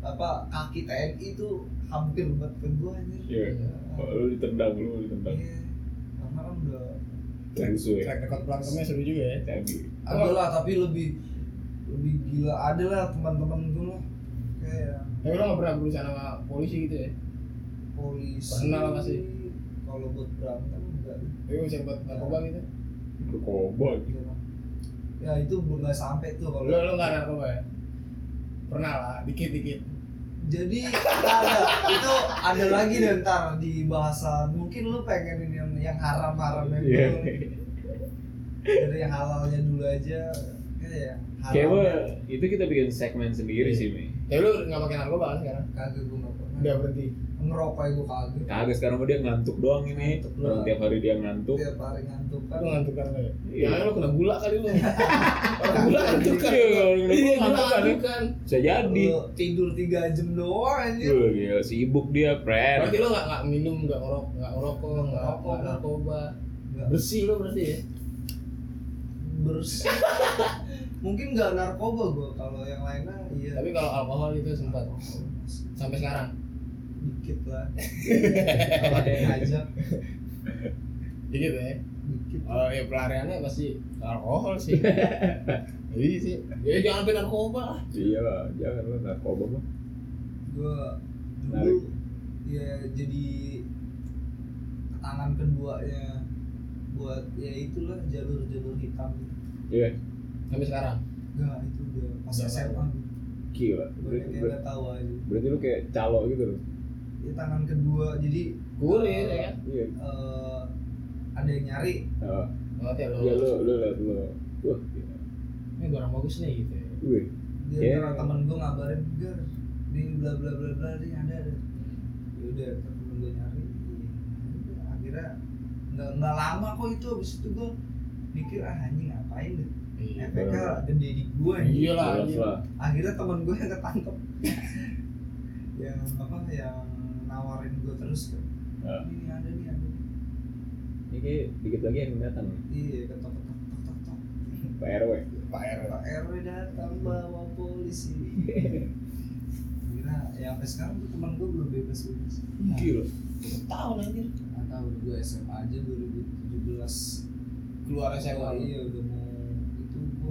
apa kaki TNI tuh hampir buat ke gue anjir Iya. Oh, lu ditendang, lu ditendang. Iya. karena kan udah Rusuh ya. track record berantemnya seru juga ya Canggih. ada lah tapi lebih lebih gila ada lah teman-teman gue lah. Kayak tapi lo gak pernah berurusan sama polisi gitu ya? Polisi Pernah lah pasti. kalau buat berantem enggak. Tapi bisa buat narkoba gitu? Narkoba. ya itu belum nggak sampai tuh kalau lo lo gak narkoba ya? Pernah lah dikit dikit jadi ada. Itu ada lagi deh ntar di bahasa mungkin lu pengen ini yang, yang haram haram Iya. dulu. Dari yang halalnya dulu aja mah, itu kita bikin segmen sendiri Iya. sih, Mi. tapi lo gak pakai narkoba kan sekarang kagak gue nggak pernah udah berhenti ngerokok ya gue kagak Kagak sekarang dia ngantuk doang ini. Ngantuk doang. tiap hari dia ngantuk. tiap hari ngantuk kan lo ngantuk kan ya Iya. ya lo kena gula kali lo orang gula ngantuk kan Iya, gula Iya, ngantuk kan. ngantuk kan Bisa jadi. Lu tidur tiga jam doang anjir Wah, gila, sibuk dia, friend. berarti lo gak, gak minum gak ngerok gak ngerokok gak Ngerokok. nggak narkoba Nggak. bersih lo berarti ya bersih mungkin nggak narkoba gue kalau yang lainnya iya. Tapi kalau alkohol itu sempat sampai sekarang? Dikit lah. Kalau ada yang ngajak. Dikit ya? Dikit. Oh ya pelariannya pasti alkohol sih. Iya sih. Ya jangan sampai narkoba lah. Iya lah, jangan lah narkoba mah. gue dulu ya jadi tangan keduanya buat ya itulah jalur-jalur hitam. Iya, Sampai sekarang. enggak itu udah pas SMA lama. gila. Berarti, nggak tahu aja berarti lu kayak calo gitu loh. ya tangan kedua jadi Kulit ya kan. Iya. eh, ada yang nyari Oh, ya lo. iya lu lu lihat lu. Wah, gila. Ini barang bagus nih gitu ya. Wih, dia Yeah. yeah. temen gue ngabarin gar di bla bla bla bla ini ada ada ya udah temen gue nyari Ya udah, akhirnya nggak nggak lama kok itu abis itu gue mikir ah anjing ngapain deh Efeknya gede di gue Iya lah. akhirnya temen gue yang ketangkep yang apa yang nawarin gue terus kan Ah. ini ada nih ada nih Ini kayak dikit lagi yang datang. iya ketok ketok ketok ketok Pak RW. Pak R. Pak RW datang bawa polisi kira ya sampai sekarang tuh teman gue belum bebas bebas Gila. Berapa tahun anjir. nggak tahu gue SMA aja 2017 Keluar SMA. iya udah mau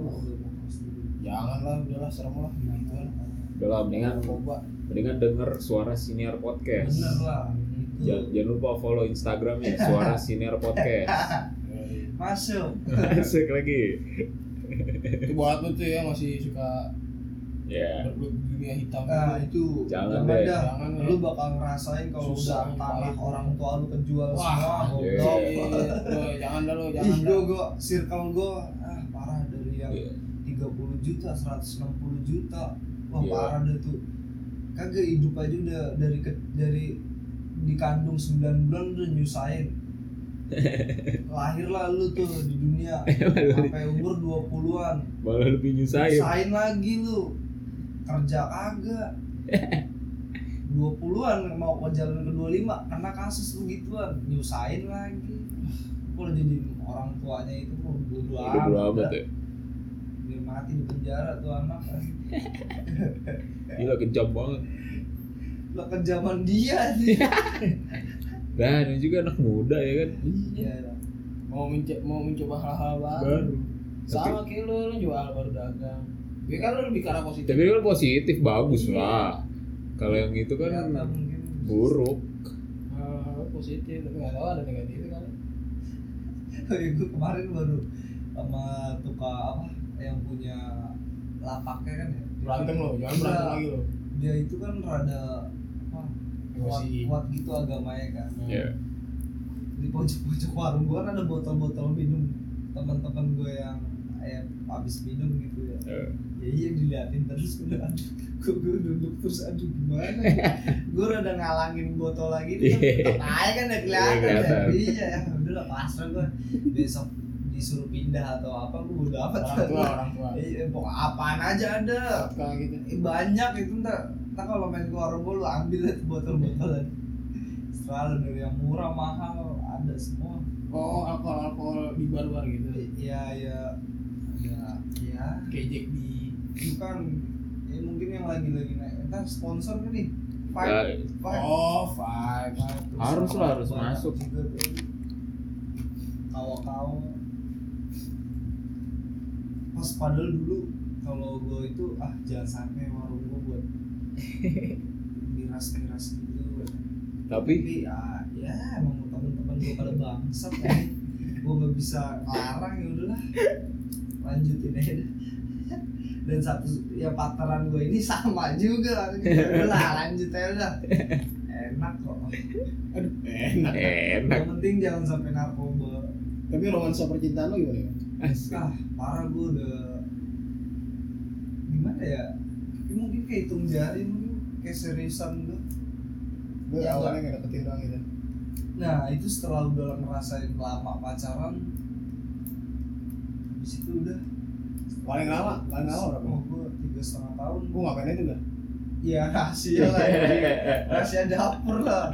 itu gue udah mau kelas dulu Jangan lah, udahlah serem lah gitu kan. Udah lah, mendingan Narkoba. mendingan denger suara senior podcast. bener lah itu Jangan, jangan lupa follow Instagramnya suara senior podcast. masuk Asik lagi. Itu buat lu tuh ya masih suka Ya. bergelut di dunia hitam nah gitu. itu Jangan jangan deh. Jangan ya. lu bakal ngerasain kalau udah tanah orang tua lu kejual Wah, semua iya. Lo jangan dah lo, jangan dah. gue circle gue ah Iya. 30 juta 160 juta wah Iya. parah deh tuh kagak hidup aja udah dari ke, dari dikandung 9 bulan udah nyusahin lahirlah lu tuh di dunia sampai umur 20-an Malah lebih nyusahin. nyusahin lagi lu kerja kagak 20-an mau ke jalan ke 25 karena kasus begituan nyusahin lagi kalau jadi orang tuanya itu mau bodo amat dah. ya. Mati di penjara tuh anak Gila kejam banget. lo kejaman dia sih Dan ini juga anak muda ya kan. iya Mau mencoba mau mencoba hal-hal baru. Baru. Sama kayak lu, lu jual baru dagang. Ya kan lu lebih arah positif. Tapi kan positif bagus Iya. lah. Kalau yang itu kan mungkin buruk. Hal positif tapi nggak tahu ada negatifnya kan. gue kemarin baru sama tukang apa yang punya lapaknya kan ya Berantem lo, jangan Iya. berantem lagi lo. dia itu kan rada apa kuat, kuat gitu agamanya kan Ya. di pojok-pojok warung gua kan ada botol-botol minum teman-teman gue yang kayak habis minum gitu ya Eh, ya iya diliatin terus udah aduh gue gue duduk terus aduh gimana gue udah ngalangin botol lagi nih Iya. tetep aja kan udah kelihatan Iya, ya kelihatan. iya ya udah pasrah gue besok disuruh pindah atau apa gue udah dapat orang tua orang tua Iya, pokok apaan aja ada. gitu Eh, banyak itu ntar, ntar kalau main ke warung gua lu ambil itu botol-botolan. Selalu dari yang murah mahal ada semua. oh alkohol alkohol di bar-bar gitu Iya ya, ya, ya. kayak Jack di Bukan, ya mungkin yang lagi-lagi naik. Ntar sponsor kan nih. Ya, Five, five. oh five Five Harus lah, harus masuk. Kawa-kawa. Pas padahal dulu kalau gue itu ah jangan sampai warung gue buat miras-miras gitu. Tapi? Tapi ya, ya emang temen-temen gue pada bangsat kan gue nggak bisa larang ya udahlah. Lanjutin aja dah. dan satu ya partneran gue ini sama juga. Ya udahlah lanjut aja udah. Enak kok. Aduh enak. Enak. Yang penting jangan sampai narkoba. Tapi romansa percintaan lo gimana ya Asik. ah parah gue udah gimana ya? Ya mungkin kayak hitung jari mungkin kayak seriusan gue gue Ya, awalnya nggak dapetin doang gitu. Nah itu setelah udah ngerasain lama pacaran Habis itu udah. Paling lama? Paling lama berapa? Oh gue tiga setengah tahun. Gue ngapain itu gak Ya rahasia lah ya. Rahasia dapur lah.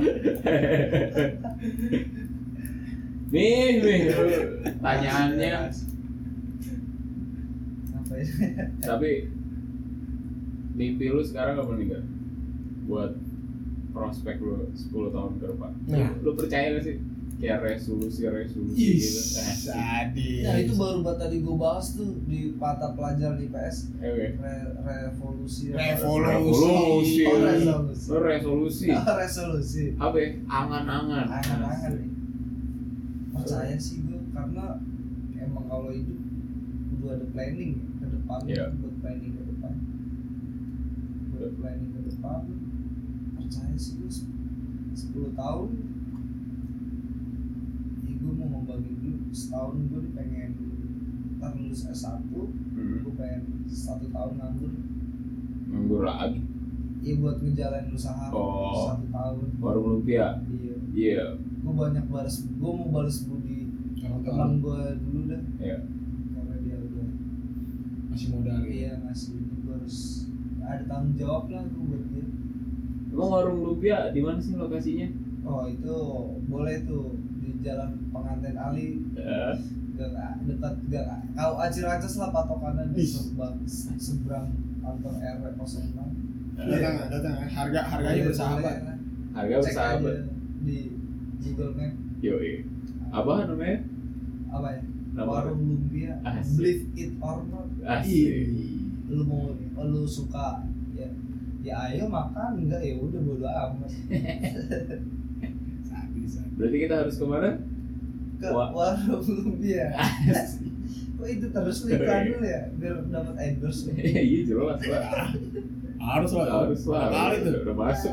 Nih nih tanyaannya. Apa ya tapi mimpi lu sekarang apa nih gak buat prospek lu 10 tahun ke depan. Nah. lu percaya gak sih? Kayak resolusi resolusi gitu. sadis. Nah itu baru buat tadi gue bahas tuh Di mata pelajaran IPS Oke. Re- Revolusi. Revolusi. revolusi. Oh resolusi lu resolusi. Oh, Resolusi apa ya? angan-angan. Angan-angan. Nih Percaya sih gue Karena emang kalau hidup Kudu ada planning. ya, depan Iya. Buat planning ke depan. Buat planning ke depan Percaya sih gue 10 tahun Ya gue mau ngembangin dulu. Setahun gue nih pengen Ntar lulus S1 hmm. Gue pengen satu tahun nganggur. Nganggur lagi? Iya buat ngejalanin usaha Oh. Satu tahun. Warung lumpia? Iya. Iya. Gue banyak balas gue mau balas budi teman gue dulu dah. Iya. udah masih modal gitu. Iya ngasih ini gue harus ada tanggung jawab lah gue buat dia. Emang warung lumpia di mana sih lokasinya? Oh itu boleh tuh di jalan pengantin Ali. Ya. gak dekat gak kau acir-acir lah patokannya di seberang seberang kantor RW 06 datang nggak? datang. Harga harganya bersahabat. boleh, harga cek bersahabat. di Google Map. Yoi. Apa namanya? Apa ya warung lumpia. Asik. believe it or not. Asik. Lu mau lu suka ya ya ayo makan. Enggak ya udah bodo amat. Berarti kita harus ke mana? Ke Wah. warung lumpia. Kok itu terus lu iklan dulu ya? Biar dapat endorse iya jelas lah harus lah harus lah kali tuh. Udah masuk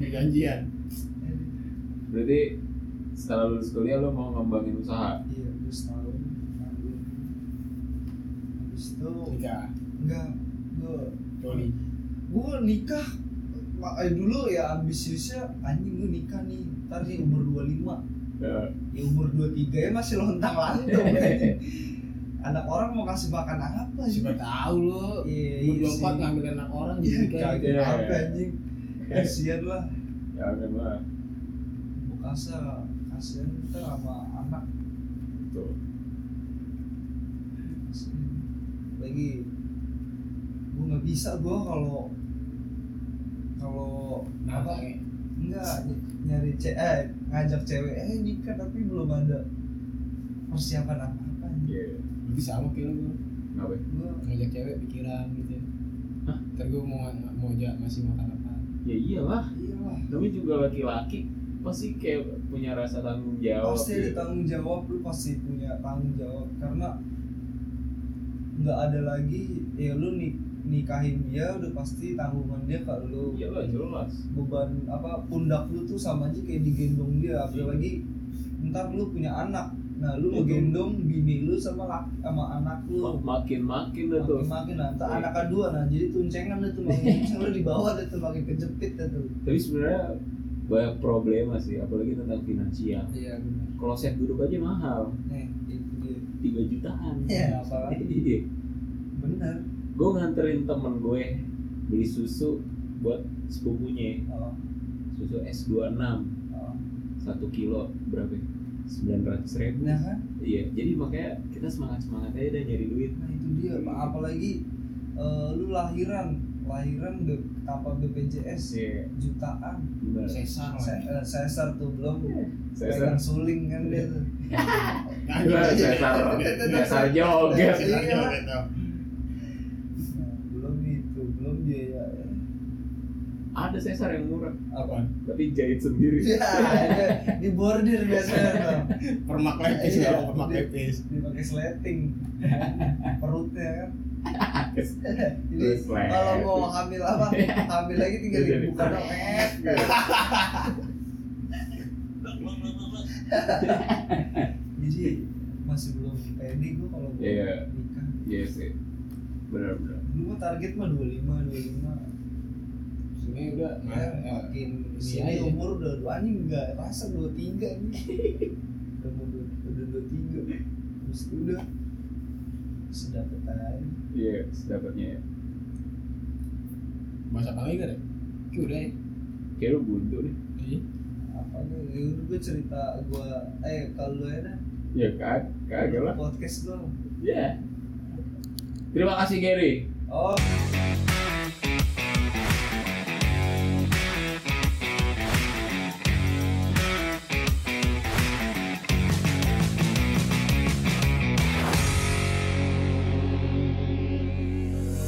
perjanjian berarti setelah lulus kuliah lo mau ngembangin usaha? Iya terus tahun habis itu nikah? Enggak gue Tony gue nikah. Eh, dulu ya ambisiusnya anjing gue nikah nih. Ntar nih umur 25 ya. ya umur 23 ya masih lontang lantung. Anak orang mau kasih makan apa sih? Siapa tahu lo. Iya, umur iya dua empat ngambil anak orang Iya, jadi kayak Iya. apa anjing. Kasihan lah. ya kan lah Bukasa kasihan kita sama anak. tuh. Lagi gue nggak bisa gue kalau kalau Nah, apa kayak- enggak ny- nyari ce eh ngajak cewek eh nikah tapi belum ada persiapan apa apa iya. Berarti sama kayak lo gue ngajak cewek pikiran gitu. Hah? ntar gue mau mau aja masih makan apa ya iyalah. Iyalah. Namanya juga laki-laki pasti kayak punya rasa tanggung jawab pasti ada gitu. tanggung jawab lu pasti punya tanggung jawab. Karena nggak ada lagi ya lu nik nikahin dia udah pasti tanggungan dia ke lu. Iyalah jelas. Beban apa pundak lu tuh sama aja kayak digendong dia. Apalagi ntar lu punya anak. Nah lu Itu. ngegendong bini lu sama lak- sama anak lu. Makin makin dah tuh. Makin makin nah ntar anak kedua nah jadi tuncengan tuh makin lu di bawah deh tuh makin kejepit tuh. Tapi sebenarnya banyak problema sih apalagi tentang finansial. Iya benar. Kalau set duduk aja mahal. Nih itu dia 3 jutaan. Iya, apalagi. iya. Benar. Gue nganterin temen gue beli susu buat sepupunya. Oh, susu S26 oh. satu kilo berapa ya? sembilan ratus ribu. Nah kan? Iya jadi makanya kita semangat semangat aja deh nyari duit. Nah itu dia. Apalagi eh, lu lahiran. Lahiran be, tanpa BPJS iya. jutaan. Sesar Se- eh, sesar tuh belum. Sesar. pegang suling kan dia tuh. Gua sesar. Sesar joget Iya. Nah, belum itu belum biaya. Ada sesar yang murah. Apa? Tapi jahit sendiri. Ya ada. Di bordir biasanya tuh. Permak lepis Iya. ya permak lepis. Dipakai sleting perutnya kan jadi kalau mau hamil apa hamil lagi tinggal dibuka dong eh jadi masih belum pede gue kalau mau Iya. nikah. Iya sih. Benar benar. Dulu mah target mah 25 25 sebenarnya udah ya, makin sini umur udah dua anjing enggak rasa 23 nih. Udah mau dua udah 23 terus udah. Sedapet aja iya sedapatnya ya. Masak lagi kan ya Kayak udah ya? Kayak lu buntu nih iya. Apa nih ya gue cerita gue eh kalau ya dah ya kag kagak lah. podcast dong ya terima kasih Gary. Oh